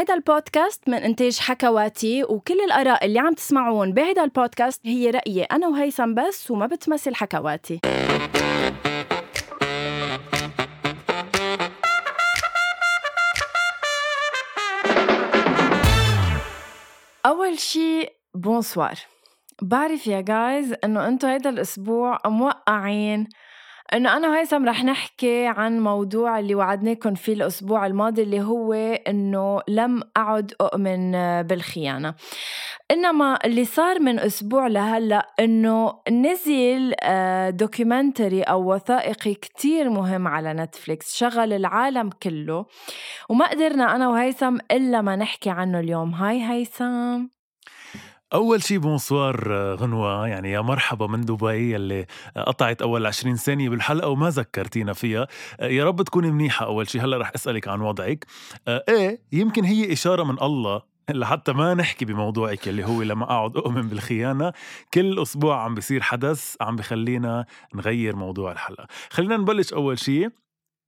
هيدا البودكاست من إنتاج حكواتي وكل الآراء اللي عم تسمعون بهيدا البودكاست هي رأيي أنا وهيثم بس وما بتمثل حكواتي. أول شي bonsoir بعرف يا guys إنه أنتو هيدا الأسبوع موقعين إنه أنا وهيثم رح نحكي عن موضوع اللي وعدناكم فيه الأسبوع الماضي اللي هو إنه لم أعد أؤمن بالخيانة. إنما اللي صار من أسبوع لهلأ إنه نزل documentary آه، أو وثائقي كتير مهم على Netflix شغل العالم كله. وما قدرنا أنا وهيثم إلا ما نحكي عنه اليوم. hi هيثم. أول شي bonsoir آه، غنوة. يعني يا مرحبا من دبي اللي قطعت أول 20 ثانية بالحلقة وما ذكرتينا فيها. آه، يا رب تكوني منيحة أول شي. هلأ رح أسألك عن وضعك. آه، إيه يمكن هي إشارة من الله. لحتى ما نحكي بموضوعك اللي هو لما أقعد أؤمن بالخيانة كل أسبوع عم بيصير حدث عم بخلينا نغير موضوع الحلقة. خلينا نبلش أول شيء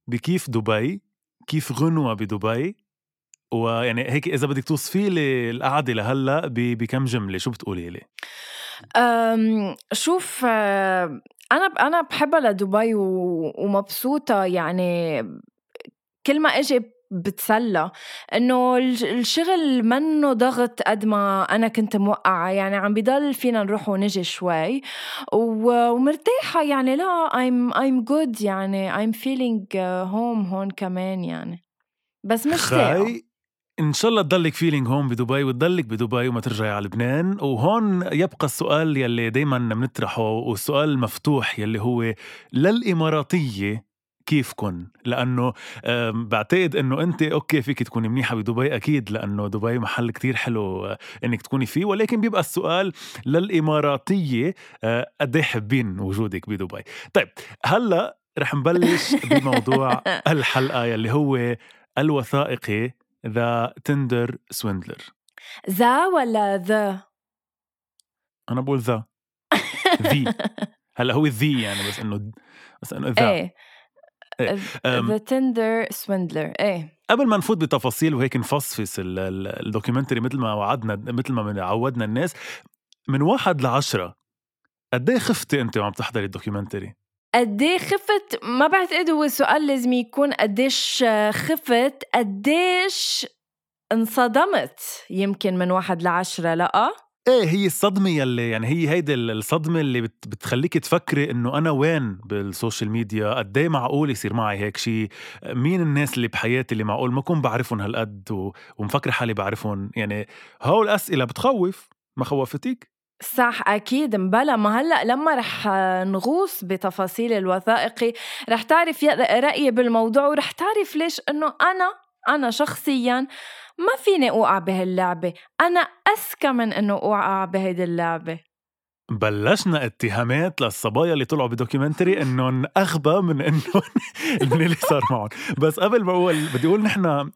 بكيف دبي كيف غنوة بدبي. ويعني هيك إذا بدك توصفي لي القعدة لهلأ بكم جملة؟ شو بتقولي لي؟ شوف أنا أنا بحبها لدبي ومبسوطة يعني كل ما إجي بتسلى. إنه الشغل منه ضغط قد ما أنا كنت موقعة. يعني عم بضل فينا نروح ونجي شوي. ومرتاحة يعني لا I'm I'm good يعني I'm feeling home هون كمان يعني. بس مش خاي إن شاء الله تضلك فيلينج هون بدبي وتضلك بدبي وما ترجعي على لبنان. وهون يبقى السؤال يلي دايما بنطرحه والسؤال المفتوح يلي هو للإماراتية كيفكن؟ لأنه بعتقد إنه أنت okay فيك تكوني منيحة بدبي أكيد لأنه دبي محل كتير حلو آه، إنك تكوني فيه. ولكن بيبقى السؤال للإماراتية آه، قد إيه حابين وجودك بدبي؟ طيب هلأ رح نبلش بموضوع الحلقة يلي هو الوثائقي The Tinder Swindler the ولا the؟ أنا بقول the the هلأ هو the يعني بس إنه بس إنه the إيه. the Tinder Swindler إيه. قبل ما نفوت بتفاصيل وهيك نفصفص ال documentary مثل ما وعدنا مثل ما عودنا الناس من واحد لعشرة قد إيه خفتي أنت وعم تحضري ال documentary؟ قديه خفت؟ ما بعتقد هو سؤال لازم يكون قديش خفت قديش انصدمت يمكن من واحد لعشرة لا؟ إيه هي الصدمة يلي يعني هي هيدي الصدمة اللي بتخليك تفكري إنه أنا وين بالسوشيال ميديا؟ قد إيه معقول يصير معي هيك شيء مين الناس اللي بحياتي اللي معقول؟ ما اكون بعرفهم هالقد ومفكر حالي بعرفهم. يعني هول الاسئله بتخوف ما خوفتك. صح أكيد. مبلا ما هلأ لما رح نغوص بتفاصيل الوثائقي رح تعرف رأيي بالموضوع ورح تعرف ليش إنه أنا أنا شخصيا ما فيني أوقع بهاللعبة. أنا أذكى من إنه أوقع بهيدي اللعبة. بلشنا اتهامات للصبايا اللي طلعوا ب documentary إنهم أغبى من انه من اللي صار معهم. بس قبل ما أقول بدي أقول نحن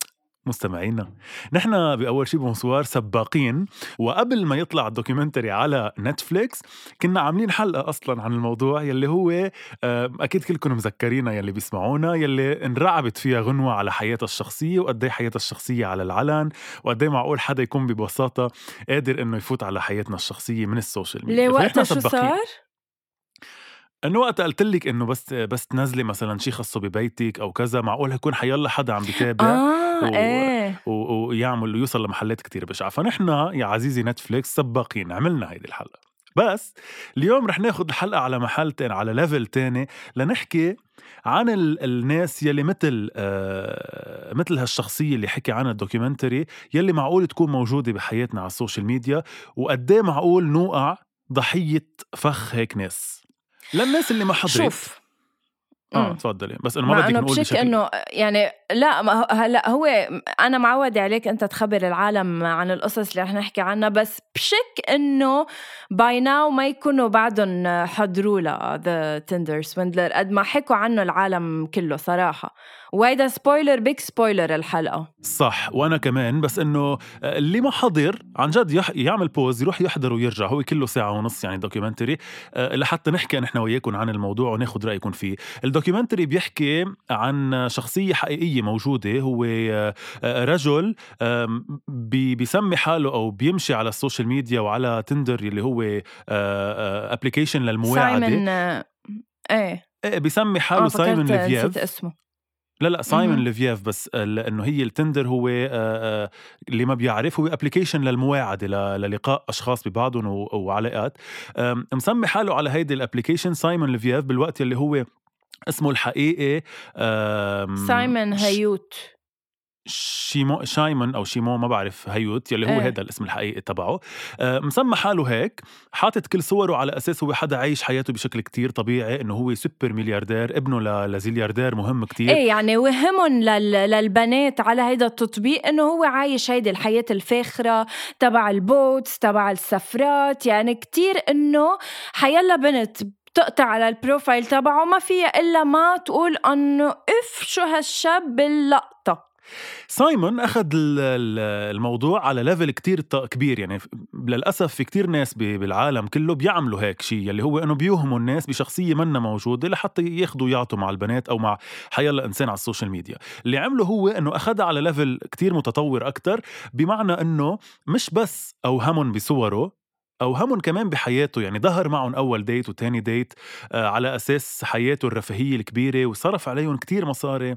مستمعينا. نحن بأول شي bonsoir سباقين وقبل ما يطلع الدوكيومنتري على Netflix كنا عاملين حلقة أصلا عن الموضوع يلي هو أكيد كلكم مذكرينا يلي بيسمعونا يلي انرعبت فيها غنوة على حياتها الشخصية وقد إيه حياتها الشخصية على العلن وقد إيه معقول حدا يكون ببساطة قادر إنه يفوت على حياتنا الشخصية من ال social media. ليه وقتها شو صار؟ إنه وقت قلت لك إنه بس بس تنزلي مثلا شيء خاصة ببيتك أو كذا معقول يكون حيلا حدا عم بيتابع؟ آه. و... إيه. و... ويعمل ويوصل لمحلات كتير بشعة. فنحن يا عزيزي Netflix سباقين عملنا هيدي الحلقة. بس اليوم رح ناخد الحلقة على محل تاني على level تاني لنحكي عن ال... الناس يلي مثل آه مثل هالشخصية اللي حكي عنها ال documentary يلي معقول تكون موجودة بحياتنا على ال social media وقد إيه معقول نوقع ضحية فخ هيك ناس. للناس اللي ما حضرت. شوف آه تفضلي. بس إنه ما بدك نقول بشك إنه يعني لا هلأ هو أنا معودة عليك أنت تخبر العالم عن القصص اللي رح نحكي عنها بس بشك إنه by now ما يكونوا بعدهم حضروا له the Tinder Swindler قد ما حكوا عنه العالم كله صراحة. وهيدا spoiler big spoiler الحلقة. صح وأنا كمان بس إنه اللي ما حضر عن جد يح... يعمل pause يروح يحضر ويرجع هو كله ساعة ونص يعني documentary أه لحتى نحكي نحن وياكم عن الموضوع وناخذ رأيكم فيه. ال documentary بيحكي عن شخصية حقيقية موجودة هو آه، آه، رجل بيسمي حاله أو بيمشي على ال social media وعلى Tinder اللي هو application للمواعدة. سايمون إيه. بيسمي حاله سايمون ليفييف اسمه. لا لا سايمون ليفييف بس لأنه هي ال Tinder هو اللي ما بيعرف هو application للمواعده للقاء أشخاص ببعضهم وعلاقات. مسمي حاله على هيدي ال application سايمون ليفييف بالوقت اللي هو اسمه الحقيقي سايمون هيوت شيمو شايمون أو شيمو ما بعرف هيوت يلي هو إيه. هذا الاسم الحقيقي تبعه. آه مسمى حاله هيك حاطط كل صوره على أساس هو حدا عايش حياته بشكل كتير طبيعي إنه هو سوبر ملياردير ابنه لزيلياردير مهم كتير. إيه يعني وهمهم لل... للبنات على هيدا التطبيق إنه هو عايش هيدي الحياة الفاخرة تبع ال boats تبع السفرات يعني كتير إنه حيلا بنت تقطع على ال profile تبعه ما فيها إلا ما تقول إنه إف شو هالشاب باللقطه سايمون أخذ الموضوع على level كتير كبير يعني للأسف في كتير ناس بالعالم كله بيعملوا هيك شيء يلي هو إنه بيوهموا الناس بشخصية منا موجودة لحتى ياخذوا يعطوا مع البنات أو مع حيلا انسان على ال social media. اللي عمله هو إنه أخذها على level كتير متطور أكثر بمعنى إنه مش بس أوهمهم بصوره أوهمهم كمان بحياته يعني ظهر معهم أول date وتاني date آه على أساس حياته الرفاهية الكبيرة وصرف عليهم كتير مصاري.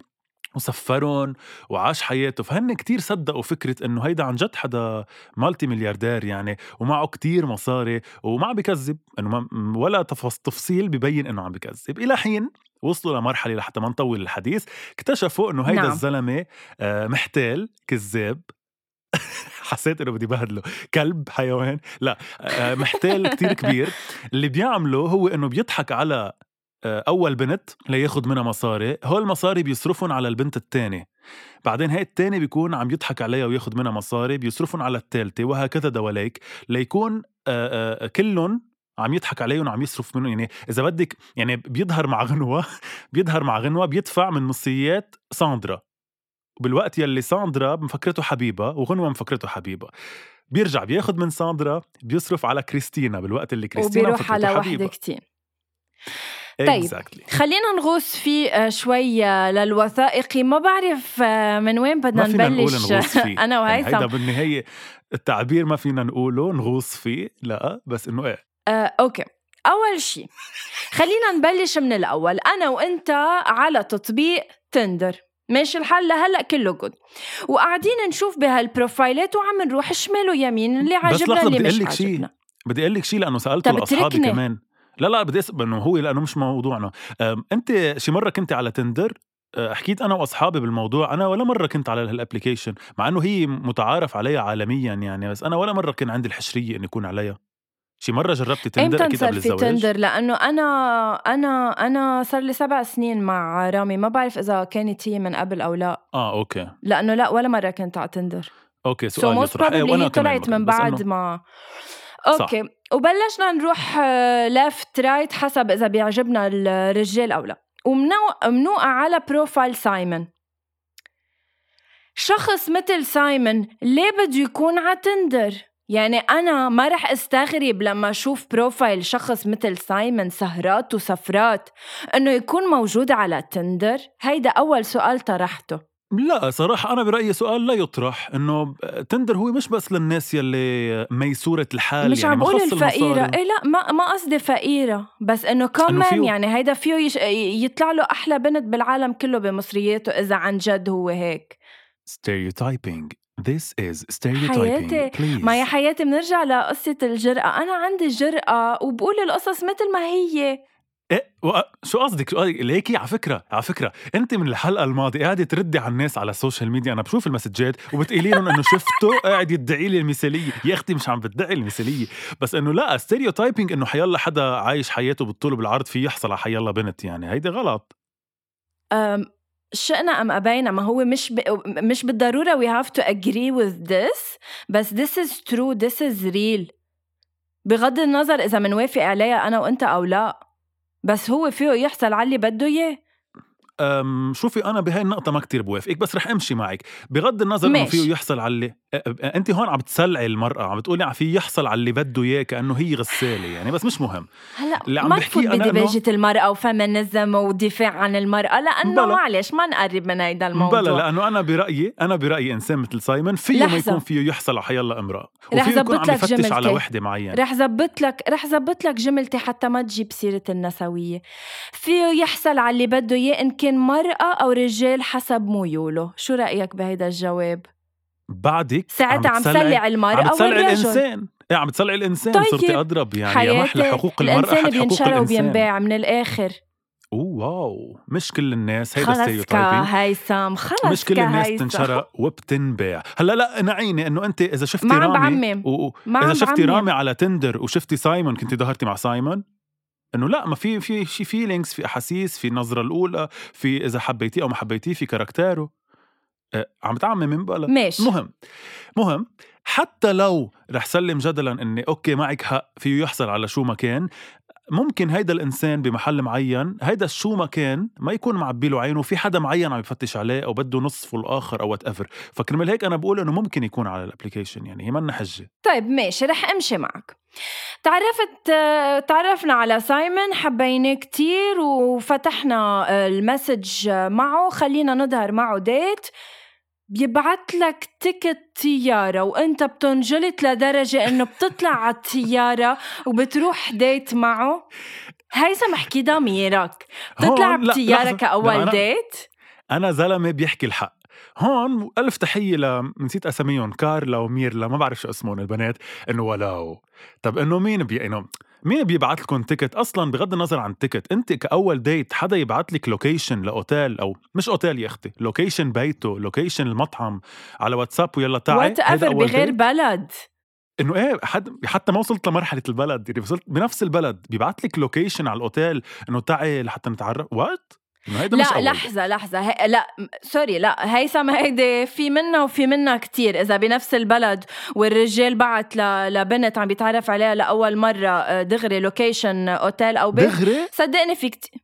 وسفرهم وعاش حياته. فهن كتير صدقوا فكرة إنه هيدا عن جد حدا مالتي ملياردير يعني ومعه كتير مصاري وما عم بكذب. إنه ولا تفصيل ببين إنه عم بكذب. إلى حين وصلوا لمرحلة لحتى ما نطول الحديث اكتشفوا إنه هيدا نعم. الزلمة آه، محتال كذاب. حسيت إنه بدي بهدله. كلب حيوان. لا آه، محتال كتير كبير. اللي بيعمله هو إنه بيضحك على أول بنت لياخد منها مصاري هول المصاري بيصرفهم على البنت الثانية بعدين هاي الثاني بيكون عم يضحك عليها وياخد منها مصاري بيصرفهم على الثالثه وهكذا دواليك. ليكون كلهم عم يضحك عليهم وعم يصرف منهم. يعني إذا بدك يعني بيظهر مع غنوة بيظهر مع غنوة بيدفع من نصيات ساندرا. بالوقت يلي ساندرا مفكرته حبيبة وغنوة مفكرته حبيبة. بيرجع بياخد من ساندرا بيصرف على كريستينا بالوقت اللي كريستينا وبيروح على وحدة كتير. طيب exactly. خلينا نغوص في آه، شوي آه، للوثائقي. ما بعرف آه، من وين بدنا نبلش. أنا وهيثم. يعني هيدا بالنهاية التعبير ما فينا نقوله نغوص فيه لا بس إنه إيه. آه، okay. أول شيء خلينا نبلش من الأول. أنا وأنت على تطبيق Tinder ماشي الحال؟ لهلأ كله good وقاعدين نشوف بهالبروفايلات وعم نروح شمال ويمين اللي عاجبنا اللي مش عاجبنا. بدي أقول لك شيء لأنه سألته لأصحابي كمان. لا لا بدي أسأل إنه هو لأنه مش موضوعنا. أنت شي مرة كنت على Tinder أه، حكيت أنا وأصحابي بالموضوع أنا ولا مرة كنت على هال application مع إنه هي متعارف عليها عالميا يعني بس أنا ولا مرة كان عندي الحشرية إني أكون عليها. شي مرة جربت Tinder أكيد قبل الزواج؟ في Tinder لأنه أنا أنا أنا صار لي سبع سنين مع رامي ما بعرف إذا كانت هي من قبل أو لا. آه okay. لأنه لا ولا مرة كنت على Tinder okay سؤال so يطرح. إيه وأنا طلعت من بعد ما okay. صح. وبلشنا نروح left آه، right حسب إذا بيعجبنا الرجال أو لا. ومنوقع على profile سايمون شخص مثل سايمون ليه بده يكون على Tinder يعني أنا ما رح أستغرب لما أشوف profile شخص مثل سايمون سهرات وسفرات إنه يكون موجود على Tinder هيدا أول سؤال طرحته. لا صراحة أنا برأيي سؤال لا يطرح إنه تندر هو مش بس للناس يلي ميسورة الحال مش يعني عم بقول الفقيرة. إيه لا ما ما قصدي فقيرة بس إنه كمان يعني هيدا فيه يش... يطلع له أحلى بنت بالعالم كله بمصرياته إذا عن جد هو هيك. Stereotyping. This is stereotyping. حياتي. Please. ما يا حياتي. بنرجع لقصة الجرأة. أنا عندي الجرأة وبقول القصص مثل ما هي. إيه شو قصدك؟ شو قصدك؟ ليكي؟ على فكرة على فكرة. انت من الحلقة الماضية قاعدة تردي على الناس على ال social media. أنا بشوف المسجات وبتقولي لهم إنه شفته قاعد يدعي لي المثالية. يا أختي مش عم بتدعي المثالية. بس إنه لا stereotyping إنه حيلا حدا عايش حياته بالطول وبالعرض في يحصل على حيلا بنت يعني. هيدي غلط. شئنا أم أبينا ما هو مش ب... مش بالضرورة we have to agree with this بس this is true this is real. بغض النظر إذا منوافق عليها أنا وأنت أو لا. بس هو فيه يحصل على اللي بده إياه. أم، شوفي أنا بهاي النقطة ما كتير بوافقك بس رح أمشي معك بغض النظر إنه. فيه يحصل على اللي انت هون عم تسلعي المرأة عم بتقولي في يحصل على اللي بده إياه كأنه هي غسالة يعني بس مش مهم هلأ اللي عم أنا إنه- بدي فاجئ المرأة و feminism ودفاع عن المرأة لأنه بلا. معلش ما نقرب من هيدا الموضوع بلا لأنه أنا برأيي أنا برأيي انسان مثل سايمون فيه ما. يكون فيه يحصل على حيلا امرأة رح زبط عم لك يفتش على جملتي. وحدة معينة رح زبط لك رح زبط لك جملتي حتى ما تجيب سيرة النسوية فيه يحصل على اللي بده إياه إن كان مرأة أو رجال حسب ميوله شو رأيك بهيدا الجواب؟ بعدك ساعتها عم تسلع المرأة عم تسلعي والرجل الإنسان إيه عم تسلعي الإنسان طيب. صرتي أضرب يعني يا محلى حياتي حقوق المرأة الإنسان بينشرى الإنسان وبينباع من الآخر oh wow مش كل الناس هيدا خلص stereotyping هيثم خلص مش كل الناس هيثم. تنشرى وبتنباع هلا لا نعيني إنه أنت إذا شفتي ما عم رامي بعمم. و... و... ما إذا شفتي بعمم. رامي على Tinder وشفتي سايمون كنتي ظهرتي مع سايمون إنه لا ما في في شي feelings في أحاسيس في النظرة الأولى في إذا حبيتيه أو ما حبيتيه في character ه. أه عم تعمم من بلا ماشي. مهم. مهم. حتى لو رح سلم جدلا إني أوكي معك حق فيه يحصل على شو ما كان ممكن هيدا الإنسان بمحل معين هيدا شو ما كان ما يكون معبي له عينه في حدا معين عم يفتش عليه أو بده نصفه الآخر أو whatever فكرمال هيك أنا بقول إنه ممكن يكون على ال application يعني هي منا حجة. طيب ماشي رح أمشي معك. تعرفت تعرفنا على سايمون حبيناه كتير وفتحنا آه، ال message معه. خلينا نظهر معه date بيبعت لك ticket طيارة وانت بتنجلط لدرجة انه بتطلع على الطيارة وبتروح date معه. هيثم احكي ضميرك بتطلع بطيارة. كأول date أنا زلمة بيحكي الحق. هون ألف تحية ل نسيت أساميهم كارلا وميرلا ما بعرف شو اسمهم البنات إنه ولو طب إنه مين بي إنه مين بيبعت لكم ticket أصلا بغض النظر عن ال ticket أنت كأول date حدا يبعت لك location لأوتيل أو مش أوتيل يا أختي location بيته location المطعم على واتساب ويلا تعي whatever بغير date؟ بلد. إنه إيه حد حتى ما وصلت لمرحلة البلد يعني وصلت بنفس البلد بيبعت لك location على الأوتيل إنه تعي لحتى نتعرف what إنه هيدا مش لا أول. لحظة لحظة. هي... لا sorry لا. هيثم هيدي في منا وفي منا كتير. إذا بنفس البلد والرجال بعت ل... لبنت عم بيتعرف عليها لأول مرة آه، دغري location hotel أو بيت. دغري؟ صدقني في كتير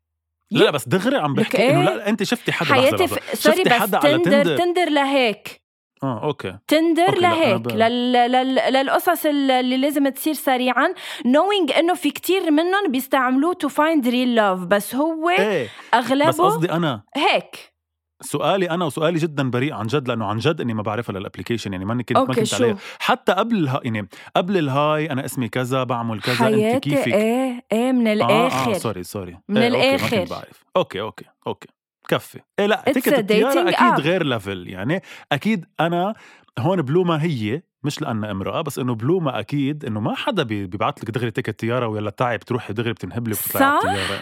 لا لا بس دغري عم بحكي إنه إيه؟ لا أنت شفتي حدا حياتي. في... sorry شفتي بس حدا Tinder؟ Tinder لهيك. آه okay. Tinder okay، لهيك لل... لل... للقصص اللي لازم تصير سريعا knowing إنه في كتير منهم بيستعملوه to find real love بس هو إيه بس أغلبه قصدي أنا هيك. سؤالي أنا وسؤالي جدا بريء عن جد لأنه عن جد إني ما بعرفها لل application يعني ماني كنت ما okay كنت عليها حتى قبل الها يعني قبل الهاي أنا اسمي كذا بعمل كذا أنت كيفك؟ إيه إيه من الآخر آه sorry sorry من إيه، okay، ما الآخر. كنت بعرف. okay okay okay. كفي إيه لا a الطياره أكيد app. غير level يعني أكيد أنا هون بلوما هي مش لأنها امرأة بس إنه بلوما أكيد إنه ما حدا بي- بيبعت لك دغري ticket طيارة ويلا تعي بتروحي دغري بتنهبلي وبتطلعي على صح؟ الطيارة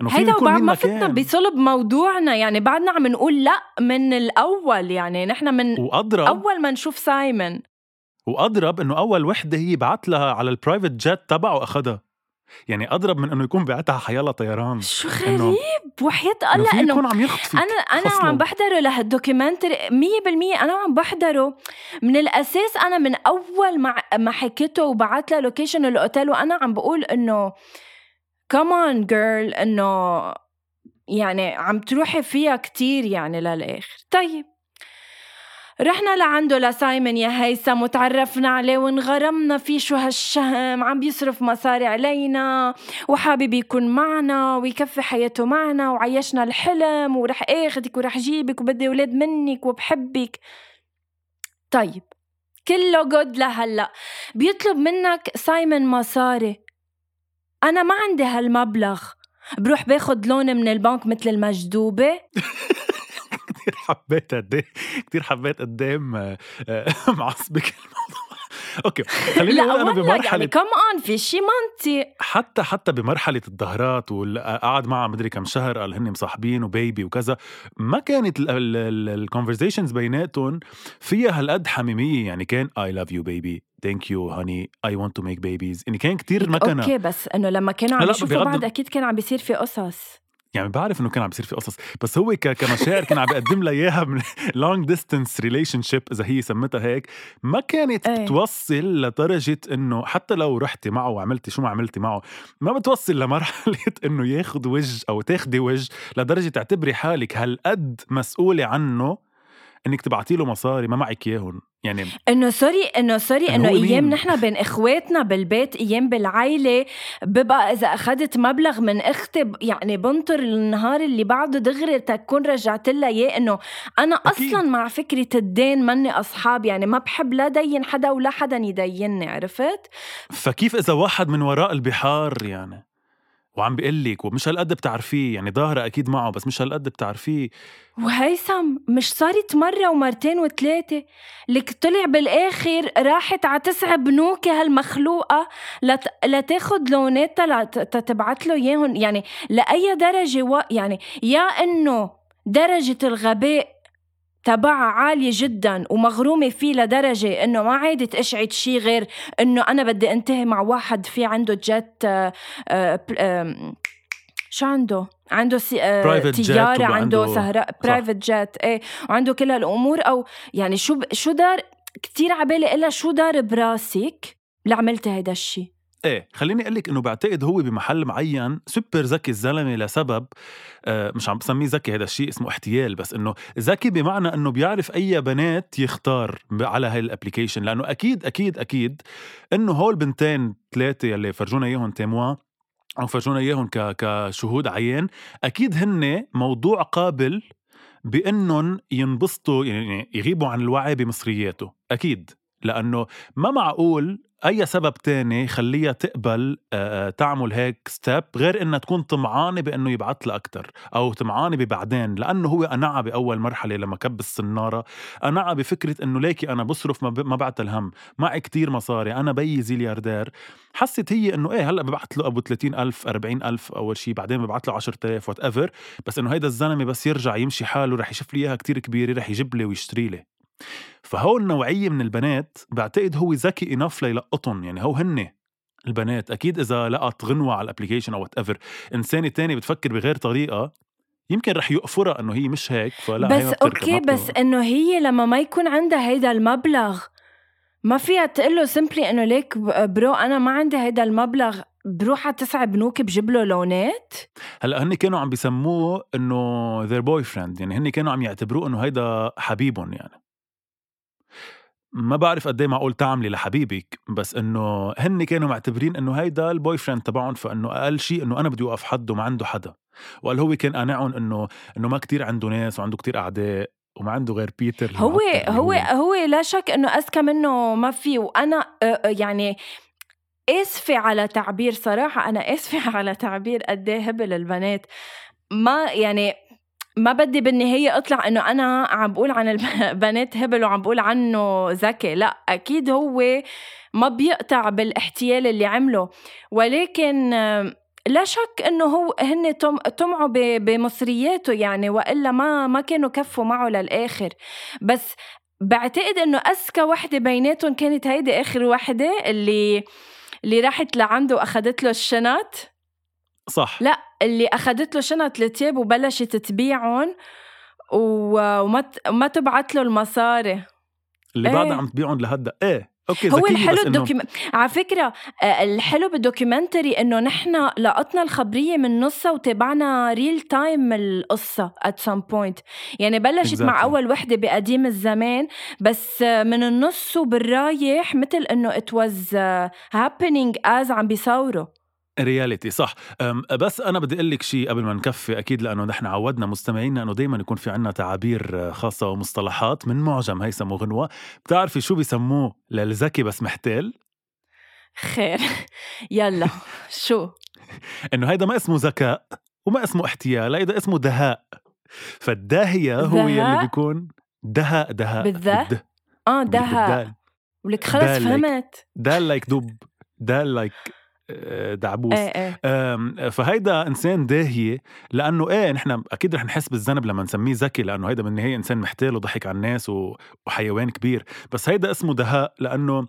يعني في هيدا وبعد ما فتنا بصلب موضوعنا يعني بعدنا عم نقول لأ من الأول يعني نحن من وأضرب. أول ما نشوف سايمون. وأضرب إنه أول وحدة هي بعت لها على ال private jet تبعه اخذها يعني أضرب من إنه يكون بعتها حيلا طيران. شو غريب! وحياة الله إنه يكون عم يخطفك أنا أنا خصله. عم بحضره لهال documentary 100% أنا عم بحضره. من الأساس أنا من أول ما ما حكيته وبعت له location ال hotel وأنا عم بقول إنه كمان girl إنه يعني عم تروحي فيها كتير يعني للآخر. طيب. رحنا لعنده لسايمون يا هيثم وتعرفنا عليه وانغرمنا فيه شو هالشهم. عم بيصرف مصاري علينا وحابب يكون معنا ويكفي حياته معنا وعيشنا الحلم ورح اخدك ورح جيبك وبدي أولاد منك وبحبك. طيب كله good لهلأ. بيطلب منك سايمون مصاري. أنا ما عندي هالمبلغ. بروح باخد loan من البنك مثل المجدوبة كثير حبيت قد إيه كثير حبيت قد إيه م- آه، معصبك الموضوع. okay خليني لا أقول أنا والله بمرحلة يعني كم even في شي منطق حتى حتى بمرحلة الظهرات وقعد معها مدري كم شهر قال هن مصاحبين و baby وكذا ما كانت ال conversations بيناتهم فيها هالقد حميمية يعني كان I love you baby thank you honey I want to make babies يعني كان كتير مكنه okay بس إنه لما كانوا عم يشوفوا بعض أكيد كان عم بيصير في قصص. يعني بعرف إنه كان عم بيصير في قصص بس هو كمشاعر كان عم بيقدم لها إياها من long distance relationship إذا هي سمتها هيك ما كانت إيه. بتوصل لدرجة إنه حتى لو رحتي معه وعملتي شو ما عملتي معه ما بتوصل لمرحلة إنه ياخذ وجه أو تاخدي وجه لدرجة تعتبري حالك هالقد مسؤولة عنه إنك تبعتي له مصاري ما معك إياهم يعني إنه sorry إنه sorry إنه أيام؟ نحن بين إخواتنا بالبيت أيام بالعائله ببقى إذا أخذت مبلغ من أختي يعني بنطر النهار اللي بعده دغري تكون رجعت لها إياه إنه أنا أكيد. أصلا مع فكرة الدين مني أصحاب يعني ما بحب لا دين حدا ولا حدا يديني عرفت فكيف إذا واحد من وراء البحار يعني وعم بيقول لك ومش هالقد بتعرفيه يعني ظاهرة أكيد معه بس مش هالقد بتعرفيه. وهيثم مش صارت مرة ومرتين وثلاثة لك طلع بالآخر راحت على تسع بنوك هالمخلوقة لت... لتاخد لوناتها لتبعت له إياهم يعني لأي درجة و... يعني يا إنه درجة الغباء تبعها عالية جدا ومغرومة فيه لدرجة إنه ما عادت أشعد شي غير إنه أنا بدي أنتهي مع واحد في عنده jet آه، آه، آم، شو عنده؟ عنده سي... آه، طيارة عنده صحرا private jet إيه وعنده كل هالأمور أو يعني شو ب... شو دار كتير عبالي إلا شو دار براسك لعملتي هيدا الشيء إيه خليني أقول لك إنه بعتقد هو بمحل معين سوبر ذكي الزلمة لسبب آه مش عم بسميه ذكي هذا الشيء اسمه احتيال بس إنه ذكي بمعنى إنه بيعرف أي بنات يختار على هاي الابلكيشن لأنه أكيد أكيد أكيد إنه هول بنتين ثلاثة يلي فرجونا إياهم تيموا أو فرجونا إياهم كشهود عيان أكيد هن موضوع قابل بإنهم ينبسطوا يعني يغيبوا عن الوعي بمصرياته أكيد لأنه ما معقول أي سبب تاني يخليها تقبل تعمل هيك ستيب غير إنها تكون طمعانة بإنه يبعت لها أكثر أو طمعانة ببعدين لأنه هو قنعها بأول مرحلة لما كب السناره قنعها بفكرة إنه ليكي أنا بصرف ما, بعت الهم معي كتير مصاري أنا بيي زيلياردير. حست هي إنه إيه هلأ ببعت له أبو 30 ألف 40 ألف أول شيء بعدين ببعت له 10000 وات ايفر بس إنه هيدا الزلمة بس يرجع يمشي حاله رح يشوف لي إياها كتير كبيرة رح يجيب لي ويشتري لي. فهول النوعية من البنات بعتقد هو ذكي enough ليلقطهم يعني هو هن البنات. أكيد إذا لقط غنوة على ال application أو whatever انسانه تاني بتفكر بغير طريقة يمكن رح يقفرها إنه هي مش هيك فلا هي بس بتركب okay بس إنه هي لما ما يكون عندها هيدا المبلغ ما فيها تقول له simply إنه ليك bro أنا ما عندي هيدا المبلغ بروح على تسع بنوك بجيب له loan ات؟ هلأ هن كانوا عم بيسموه إنه their boyfriend يعني هن كانوا عم يعتبروه إنه هيدا حبيبهم يعني. ما بعرف قد إيه معقول تعملي لحبيبك بس إنه هن كانوا معتبرين إنه هيدا ال boyfriend تبعهم فإنه أقل شيء إنه أنا بدي أوقف حده ما عنده حدا. وقال هو كان قانعهم إنه إنه ما كتير عنده ناس وعنده كتير أعداء وما عنده غير بيتر هو هو هو لا شك إنه أذكى منه ما في. وأنا يعني آسفة على تعبير صراحة أنا آسفة على تعبير قد إيه هبل البنات. ما يعني ما بدي بالنهاية أطلع إنه أنا عم بقول عن البنات هبل وعم بقول عنه ذكي. لا أكيد هو ما بيقطع بالاحتيال اللي عمله. ولكن لا شك إنه هو هن طم- طمعوا بمصرياته يعني وإلا ما ما كانوا كفوا معه للآخر. بس بعتقد إنه أذكى وحدة بيناتهم كانت هيدي آخر وحدة اللي اللي راحت لعنده وأخذت له الشنط. صح. لا اللي اخذت له شنط التياب وبلشت تبيعهم وما وما تبعت له المصاري. اللي إيه. بعدها عم تبيعهم لهدا إيه okay هو الحلو ال docum... على فكرة آه، الحلو بال documentary إنه نحن لقطنا الخبرية من نصها وتابعنا real time القصة at some point. يعني بلشت مع Exactly. أول وحدة بقديم الزمان بس من النص وبالرايح مثل إنه was آه، happening as عم بيصوروا. reality صح. بس أنا بدي أقول لك شيء قبل ما نكفي أكيد لأنه نحن عودنا مستمعينا إنه دائما يكون في عنا تعابير خاصة ومصطلحات من معجم هيثم وغنوة. بتعرفي شو بيسموه للذكي بس محتال؟ خير. يلا شو؟ إنه هيدا ما اسمه ذكاء وما اسمه احتيال هيدا اسمه دهاء. فالداهية هو يلي؟ بيكون دهاء دهاء. بالذات؟ آه دهاء. ولك خلص فهمت. دال like دب دال like دعبوس إيه إيه فهيدا إنسان داهية لأنه إيه نحن أكيد رح نحس بالذنب لما نسميه ذكي لأنه هيدا بالنهاية إنسان محتال وضحك على الناس وحيوان كبير. بس هيدا اسمه دهاء لأنه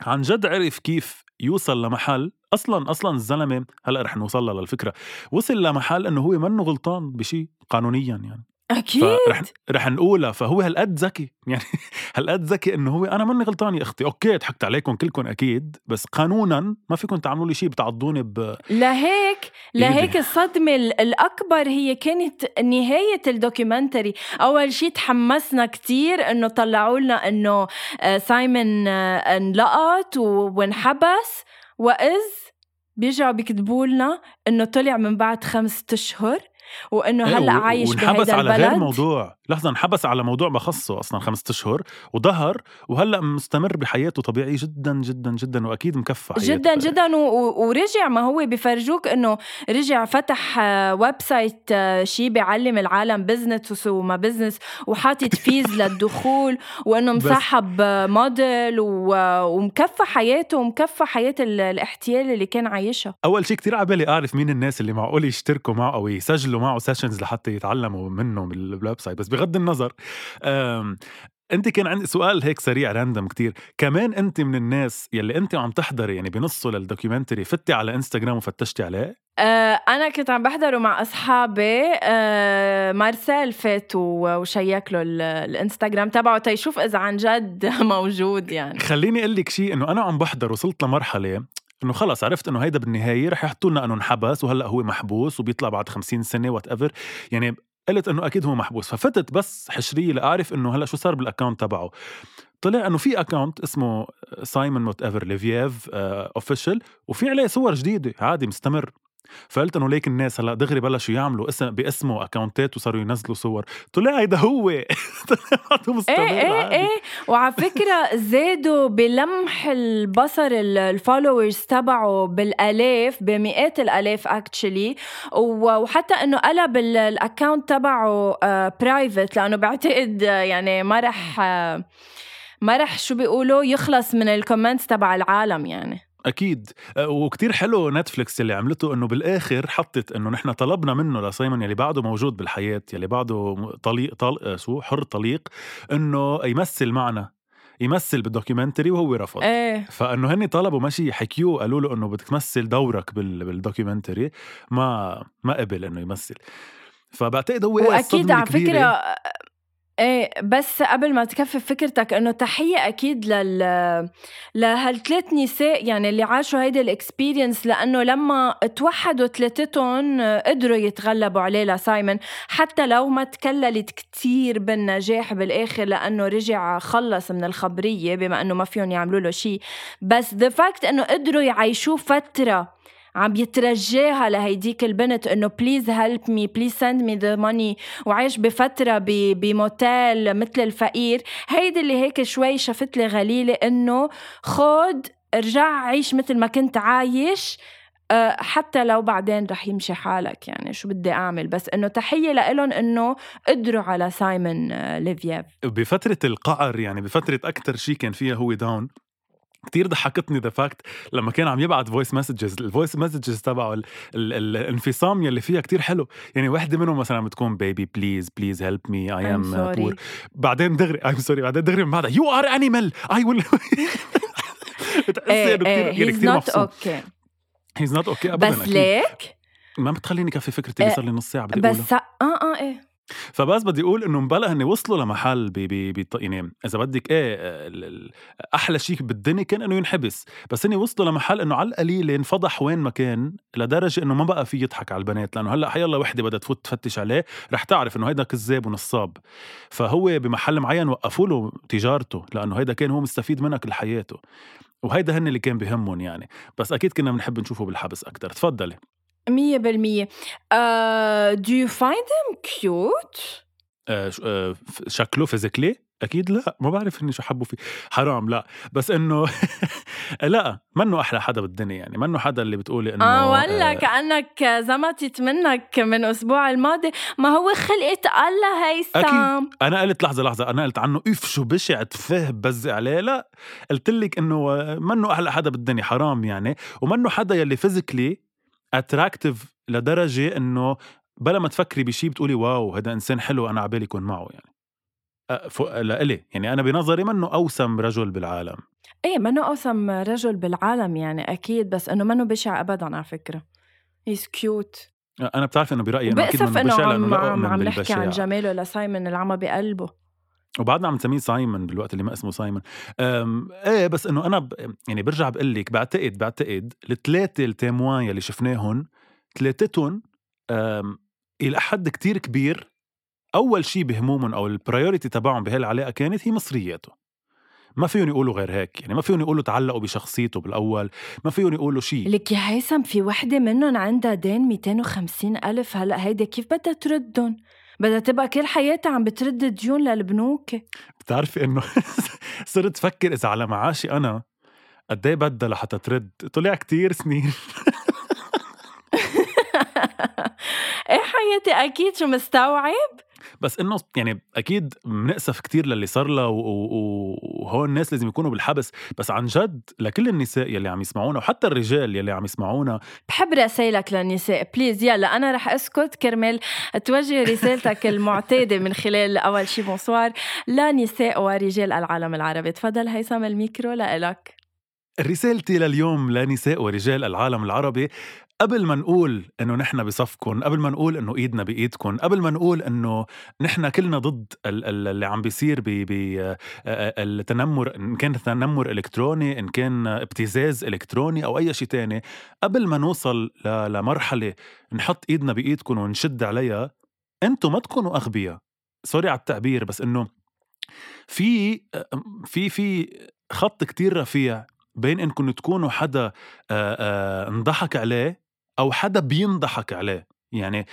عن جد عرف كيف يوصل لمحل. أصلا أصلا الزلمة هلأ رح نوصل للفكرة. وصل لمحل إنه هو منه غلطان بشيء قانونيا يعني. أكيد. فرح رح نقولها فهو هالقد ذكي؟ يعني هالقد ذكي إنه هو أنا ماني غلطان يا أختي؟ okay ضحكت عليكم كلكم أكيد بس قانونا ما فيكم تعملوا لي شيء بتعضوني ب لهيك لهيك الصدمة الأكبر هي كانت نهاية ال documentary. أول شيء تحمسنا كتير إنه طلعوا لنا إنه آه، سايمون آه، انلقط وانحبس. وإذ بيرجعوا بيكتبوا لنا إنه طلع من بعد خمسة أشهر. وإنه إيه، هلأ عايش بهيدا على غير موضوع. لحظة انحبس على موضوع ما خصه أصلا خمسة أشهر وظهر وهلأ مستمر بحياته طبيعي جدا جدا جدا وأكيد مكفى جدا جدا ورجع ما هو بفرجوك إنه رجع فتح website شيء بيعلم العالم business وما business وحاطط fees للدخول وإنه مصاحب موديل ومكفى حياته ومكفى حياة الاحتيال اللي كان عايشها. أول شيء كتير عبالي أعرف مين الناس اللي معقول يشتركوا معه أو يسجلوا معه sessions لحتى يتعلموا منه بال website بس بغض النظر. انت كان عندي سؤال هيك سريع random كتير. كمان انت من الناس يلي انت عم تحضري يعني بنصه لل documentary فتتي على انستغرام وفتشتي عليه؟ أه أنا كنت عم بحضره مع أصحابي أه مارسيل فات و check له الإنستغرام تبعه. تيشوف إذا عن جد موجود يعني. خليني أقول لك شيء إنه أنا عم بحضر وصلت لمرحلة إنه خلص عرفت إنه هيدا بالنهاية رح يحطوا لنا إنه انحبس وهلأ هو محبوس وبيطلع بعد 50 سنة whatever يعني قلت إنه أكيد هو محبوس. ففتت بس حشرية لأعرف إنه هلأ شو صار بال account تبعه. طلع إنه في account اسمه سايمون whatever ليفييف official وفي عليه صور جديدة. عادي مستمر. فقلت إنه ليك الناس هلأ دغري بلشوا يعملوا اسم باسمه account ات وصاروا ينزلوا صور. طلع هيدا هو؟ مستمر إيه إيه إيه. وعلى فكرة زادوا بلمح البصر ال followers تبعه بالآلاف بمئات الآلاف actually وحتى إنه قلب ال account تبعه private لأنه بعتقد يعني ما رح ما رح شو بيقولوا يخلص من ال comments تبع العالم يعني. أكيد. أه، وكتير حلو نتفليكس اللي عملته إنه بالآخر حطت إنه نحن طلبنا منه لسايمون يلي بعده موجود بالحياة يلي بعده طليق طلق أه، شو؟ حر طليق إنه يمثل معنا يمثل بال documentary وهو رفض. إيه. فإنه هن طلبوا ماشي حكيوه قالوا له إنه بدك تمثل دورك بال documentary ما ما قبل إنه يمثل. فبعتقد هو واكيد على فكرة إيه بس قبل ما تكفي فكرتك إنه تحية أكيد لل لهالثلاث نساء يعني اللي عاشوا هيدي ال experience لأنه لما توحدوا ثلاثتهم قدروا يتغلبوا عليه لسايمون حتى لو ما تكللت كتير بالنجاح بالآخر لأنه رجع خلص من الخبرية بما إنه ما فيهم يعملوا له شيء. بس the fact إنه قدروا يعيشوه فترة عم يترجاها لهيديك البنت إنه please help me please send me the money وعايش بفترة بموتيل مثل الفقير. هيدي اللي هيك شوي شفت لي غليلي إنه خود ارجع عيش مثل ما كنت عايش آه، حتى لو بعدين رح يمشي حالك. يعني شو بدي أعمل؟ بس إنه تحية لإلهم إنه قدروا على سايمون آه، ليفييف. بفترة القعر يعني بفترة أكثر شيء كان فيها هو down كتير ضحكتني the fact لما كان عم يبعت voice messages ال voice messages تبعه ال ال الانفصام يلي فيها كتير حلو. يعني وحدة منهم مثلا بتكون baby please please help me I am poor بعدين دغري I'm sorry بعدين دغري من بعدها you are animal I will بتحسي انه كثير كثير مبسوط. okay he's not okay ابدا بس like؟ ما بتخليني كفي فكرتي اللي صار لي نص ساعة بدي بس آه آه إيه. فبس بدي أقول إنه مبلا هن وصلوا لمحل بي بي بي يعني إذا بدك إيه أحلى شيء بالدنيا كان إنه ينحبس. بس هن وصلوا لمحل إنه على القليله انفضح وين ما كان لدرجة إنه ما بقى في يضحك على البنات لأنه هلأ حيلا وحدة بدها تفوت تفتش عليه رح تعرف إنه هيدا كذاب ونصاب. فهو بمحل معين وقفوا له تجارته لأنه هيدا كان هو مستفيد منها كل حياته. وهيدا هن اللي كان بهمهم يعني. بس أكيد كنا بنحب نشوفه بالحبس أكثر تفضلي. مية بالمية. Do you find them cute؟ uh, uh, شكله فيزيكلي؟ أكيد لا ما بعرف إني شو حبوا فيه. حرام لا. بس إنه لا منه أحلى حدا بالدنيا يعني. منه حدا اللي بتقولي إنه آه ولا آه كأنك زمتت منك من الأسبوع الماضي. ما هو خلقه الله هيثم أكيد. أنا قلت لحظة لحظة. أنا قلت عنه إف شو بشع تفه ببزق عليه. لا. قلت لك إنه منه أحلى حدا بالدنيا حرام يعني. ومنه حدا يلي physically attractive لدرجة إنه بلا ما تفكري بشيء بتقولي واو هذا إنسان حلو أنا عبالي يكون معه يعني. لإلي يعني أنا بنظري منه أوسم رجل بالعالم. إيه منه أوسم رجل بالعالم يعني أكيد بس إنه منه بشع ابدا على فكرة. he's cute أنا بتعرف إنه برأيي انه أكيد بأسف منه بشع لا عم, عم نحكي عن. جماله لسايمون اللي عمى بقلبه. وبعدنا عم نسميه سايمون بالوقت اللي ما اسمه سايمون. إيه بس إنه أنا ب... يعني برجع بقول لك بعتقد بعتقد الثلاثه ال témoins يلي شفناهم ثلاثتهم إلى حد كتير كبير أول شيء بهمومهم أو البرايورتي تبعهم بهالعلاقة كانت هي مصرياته. ما فيهم يقولوا غير هيك يعني ما فيهم يقولوا تعلقوا بشخصيته بالأول ما فيهم يقولوا شيء لك يا هيثم في وحدة منهم عندها دين 250 ألف هلأ هيدا كيف بدها تردهم؟ بدها تبقى كل حياتها عم بترد ديون للبنوك. بتعرفي إنه صرت فكر إذا على معاشي أنا قد إيه بدها لحتى ترد؟ طلع كتير سنين. إيه حياتي؟ أكيد شو مستوعب؟ بس إنه يعني أكيد بنأسف كتير للي صار و- وهون الناس لازم يكونوا بالحبس. بس عن جد لكل النساء يلي عم يسمعونا وحتى الرجال يلي عم يسمعونا. بحب رسائلك للنساء. بليز يلا أنا رح أسكت كرمال توجه رسالتك المعتادة من خلال أول شي بونسوار لنساء ورجال العالم العربي. تفضل هيثم الميكرو لإلك. رسالتي لليوم لنساء ورجال العالم العربي قبل ما نقول إنه نحن بصفكم قبل ما نقول إنه إيدنا بايدكم قبل ما نقول إنه نحن كلنا ضد ال- ال- اللي عم بيصير ب ب- التنمر إن كان تنمر إلكتروني إن كان ابتزاز إلكتروني أو أي شيء تاني قبل ما نوصل لمرحلة نحط إيدنا بايدكم ونشد عليها أنتم ما تكونوا أغبياء. سوري على التعبير بس إنه في في في خط كتير رفيع بين انكم تكونوا حدا انضحك عليه أو حدا بينضحك عليه. يعني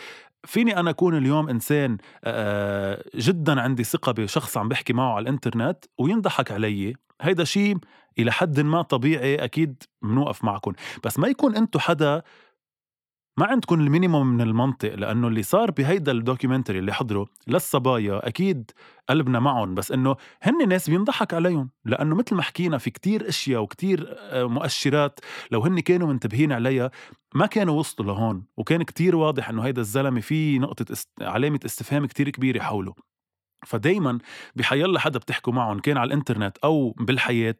فيني أنا أكون اليوم إنسان جدا عندي ثقة بشخص عم بحكي معه على الإنترنت وينضحك علي هيدا شيء إلى حد ما طبيعي أكيد بنوقف معكم بس ما يكون أنتم حدا ما عندكم ال minimum من المنطق لأنه اللي صار بهيدا ال documentary اللي حضره للصبايا أكيد قلبنا معهم بس إنه هن ناس بينضحك عليهم لأنه مثل ما حكينا في كتير أشياء وكتير آه، مؤشرات لو هن كانوا منتبهين عليها ما كانوا وصلوا لهون وكان كتير واضح إنه هيدا الزلمة في نقطة است... علامة استفهام كتير كبيرة حوله. فدايما بحيلا حدا بتحكوا معه إن كان على الإنترنت أو بالحياة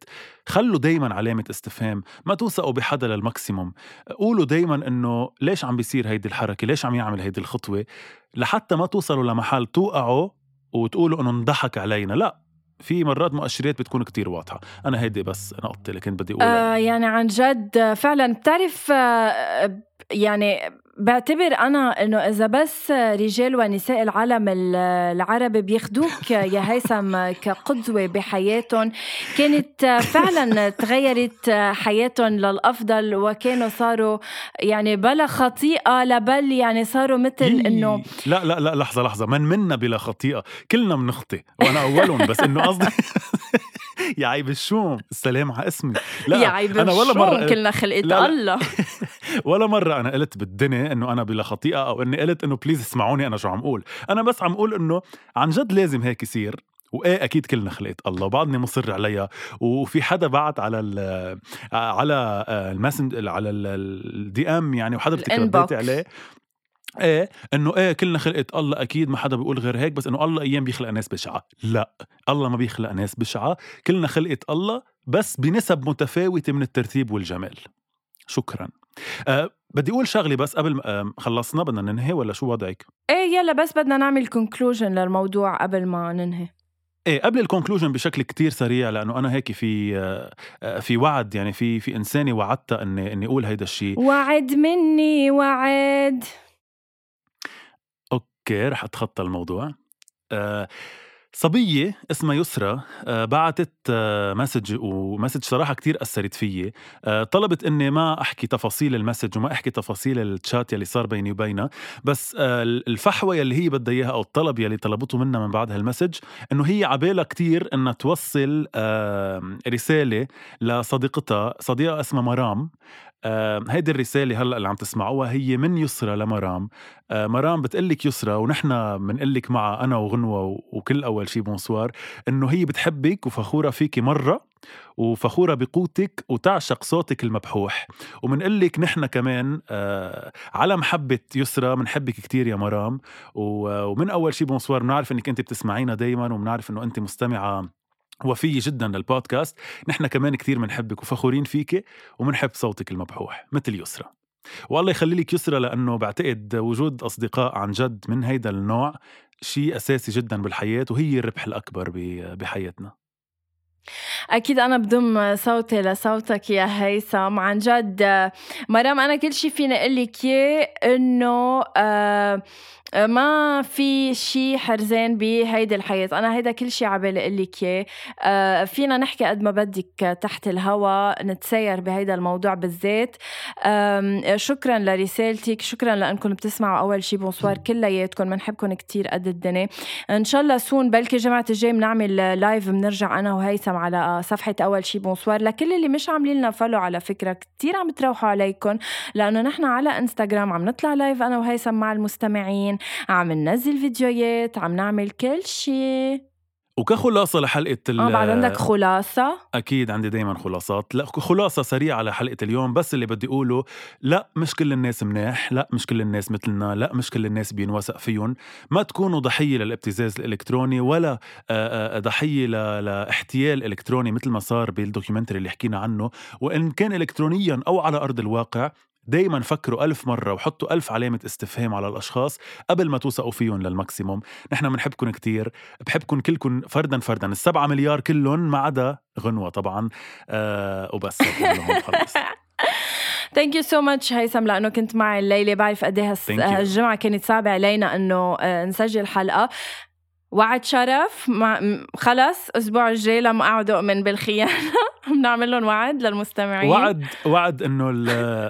خلوا دايما علامة استفهام ما توثقوا بحدا لل maximum. قولوا دايما إنه ليش عم بيصير هيدي الحركة؟ ليش عم يعمل هيدي الخطوة؟ لحتى ما توصلوا لمحل توقعوا وتقولوا إنه انضحك علينا. لا في مرات مؤشرات بتكون كتير واضحة. أنا هيدي بس نقطتي اللي كنت بدي أقولها. آه يعني عن جد فعلا بتعرف آه، يعني بعتبر أنا إنه إذا بس رجال ونساء العالم ال- العربي بياخدوك يا هيثم كقدوة بحياتهم كانت فعلا تغيرت حياتهم للأفضل وكانوا صاروا يعني بلا خطيئة لبل يعني صاروا مثل يي. إنه لا لا لا لحظة لحظة. من منا بلا خطيئة؟ كلنا بنخطي وأنا أولهم بس إنه قصدي يا عيب الشوم. السلام على اسمي. لا يا عيب أنا ولا الشوم كلنا خلقت لا، لا. الله. ولا مرة أنا قلت بالدنيا إنه أنا بلا خطيئة أو إني قلت إنه بليز اسمعوني أنا شو عم أقول. أنا بس عم أقول إنه عن جد لازم هيك يصير. وإيه أكيد كلنا خلقت الله وبعدني مصر عليها. وفي حدا بعت على ال على ال messaging على ال DM يعني ال inbox. رديتي عليه. إيه إنه إيه كلنا خلقت الله أكيد ما حدا بيقول غير هيك بس إنه الله أيام بيخلق ناس بشعة. لا الله ما بيخلق ناس بشعة. كلنا خلقت الله بس بنسب متفاوتة من الترتيب والجمال. شكرا. أه بدي أقول شغلة بس قبل ما خلصنا بدنا ننهي ولا شو وضعك؟ إيه يلا بس بدنا نعمل conclusion للموضوع قبل ما ننهي. إيه قبل ال conclusion بشكل كتير سريع لأنه أنا هيك في آه، آه، في وعد يعني في في إنسانة وعدتها إني إني أقول هيدا الشيء وعد مني وعد. أوكي رح أتخطى الموضوع. آه، صبية اسمها يسرى آه، بعتت آه، message و message صراحة كتير أثرت فيي. آه، طلبت إني ما أحكي تفاصيل ال message وما أحكي تفاصيل الشات يلي صار بيني وبينها. بس الفحوى يلي هي بدها إياها أو الطلب يلي طلبته منا من بعد هال message إنه هي عبالها كتير إنها توصل رسالة لصديقتها صديقة اسمها مرام. آه، هيدي الرسالة هلأ اللي عم تسمعوها هي من يسرى لمرام. آه، مرام بتقلك يسرى ونحن بنقلك معها أنا وغنوة وكل أول شي بونسوار إنه هي بتحبك وفخورة فيكي مرة وفخورة بقوتك وتعشق صوتك المبحوح. ومنقلك نحن كمان آه على محبة يسرى منحبك كتير يا مرام. ومن أول شي بونسوار بنعرف إنك أنت بتسمعينا دايما وبنعرف إنه أنت مستمعة وفية جدا للبودكاست. نحن كمان كثير بنحبك وفخورين فيك وبنحب صوتك المبحوح مثل يسرى والله يخلي لك يسرى لأنه بعتقد وجود أصدقاء عن جد من هيدا النوع شيء أساسي جدا بالحياة وهي الربح الأكبر بحياتنا. أكيد أنا بضم صوتي لصوتك يا هيثم. عن جد مرام أنا كل شي فيني أقول لك إنه آه ما في شيء حرزان بهيدي الحياة. أنا هيدا كل شيء عبالي أقول لك إياه. آه فينا نحكي قد ما بدك تحت الهوا نتسير بهيدا الموضوع بالذات. شكرا لرسالتك شكرا لأنكم بتسمعوا أول شيء بونسوار كلياتكم بنحبكم كتير قد الدنيا. إن شاء الله soon بلكي جمعة الجاي بنعمل live بنرجع أنا وهيثم على صفحة أول شيء بونسوار لكل اللي مش عاملين لنا follow على فكرة كتير عم تروحوا عليكم. لأنه نحن على انستغرام عم نطلع live أنا وهيثم مع المستمعين. عم ننزل فيديوهات عم نعمل كل شيء وكخلاصة لحلقة ال آه بعد عندك خلاصة؟ أكيد عندي دايما خلاصات، لا خلاصة سريعة لحلقة اليوم بس اللي بدي أقوله لا مش كل الناس مناح، لا مش كل الناس مثلنا، لا مش كل الناس بينوثق فيهم، ما تكونوا ضحية للابتزاز الإلكتروني ولا ضحية لاحتيال إلكتروني مثل ما صار بال documentary اللي حكينا عنه، وإن كان إلكترونيا أو على أرض الواقع دايما فكروا ألف مرة وحطوا ألف علامة استفهام على الأشخاص قبل ما توثقوا فيهم لل maximum. نحن بنحبكم كتير بحبكم كلكم فردا فردا. السبعة مليار كلهم ما عدا غنوة طبعا. آه وبس خلص thank you so much هيثم لأنه كنت معي الليلة. بعرف قد إيه هالجمعة كانت صعبة علينا إنه آه، نسجل حلقة. وعد شرف. مع خلص أسبوع الجاي لما اقعد أؤمن بالخيانة. بنعمل لهم وعد للمستمعين. وعد وعد إنه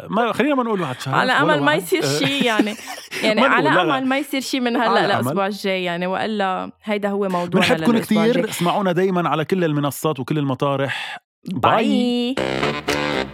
ما خلينا ما نقول وعد شرف على أمل ما يصير شيء يعني. يعني على أمل ما يصير شيء من هلأ للاسبوع الجاي يعني. وإلا هيدا هو موضوعنا بنحبكم كثير اسمعونا دايما على كل المنصات وكل المطارح. باي, باي.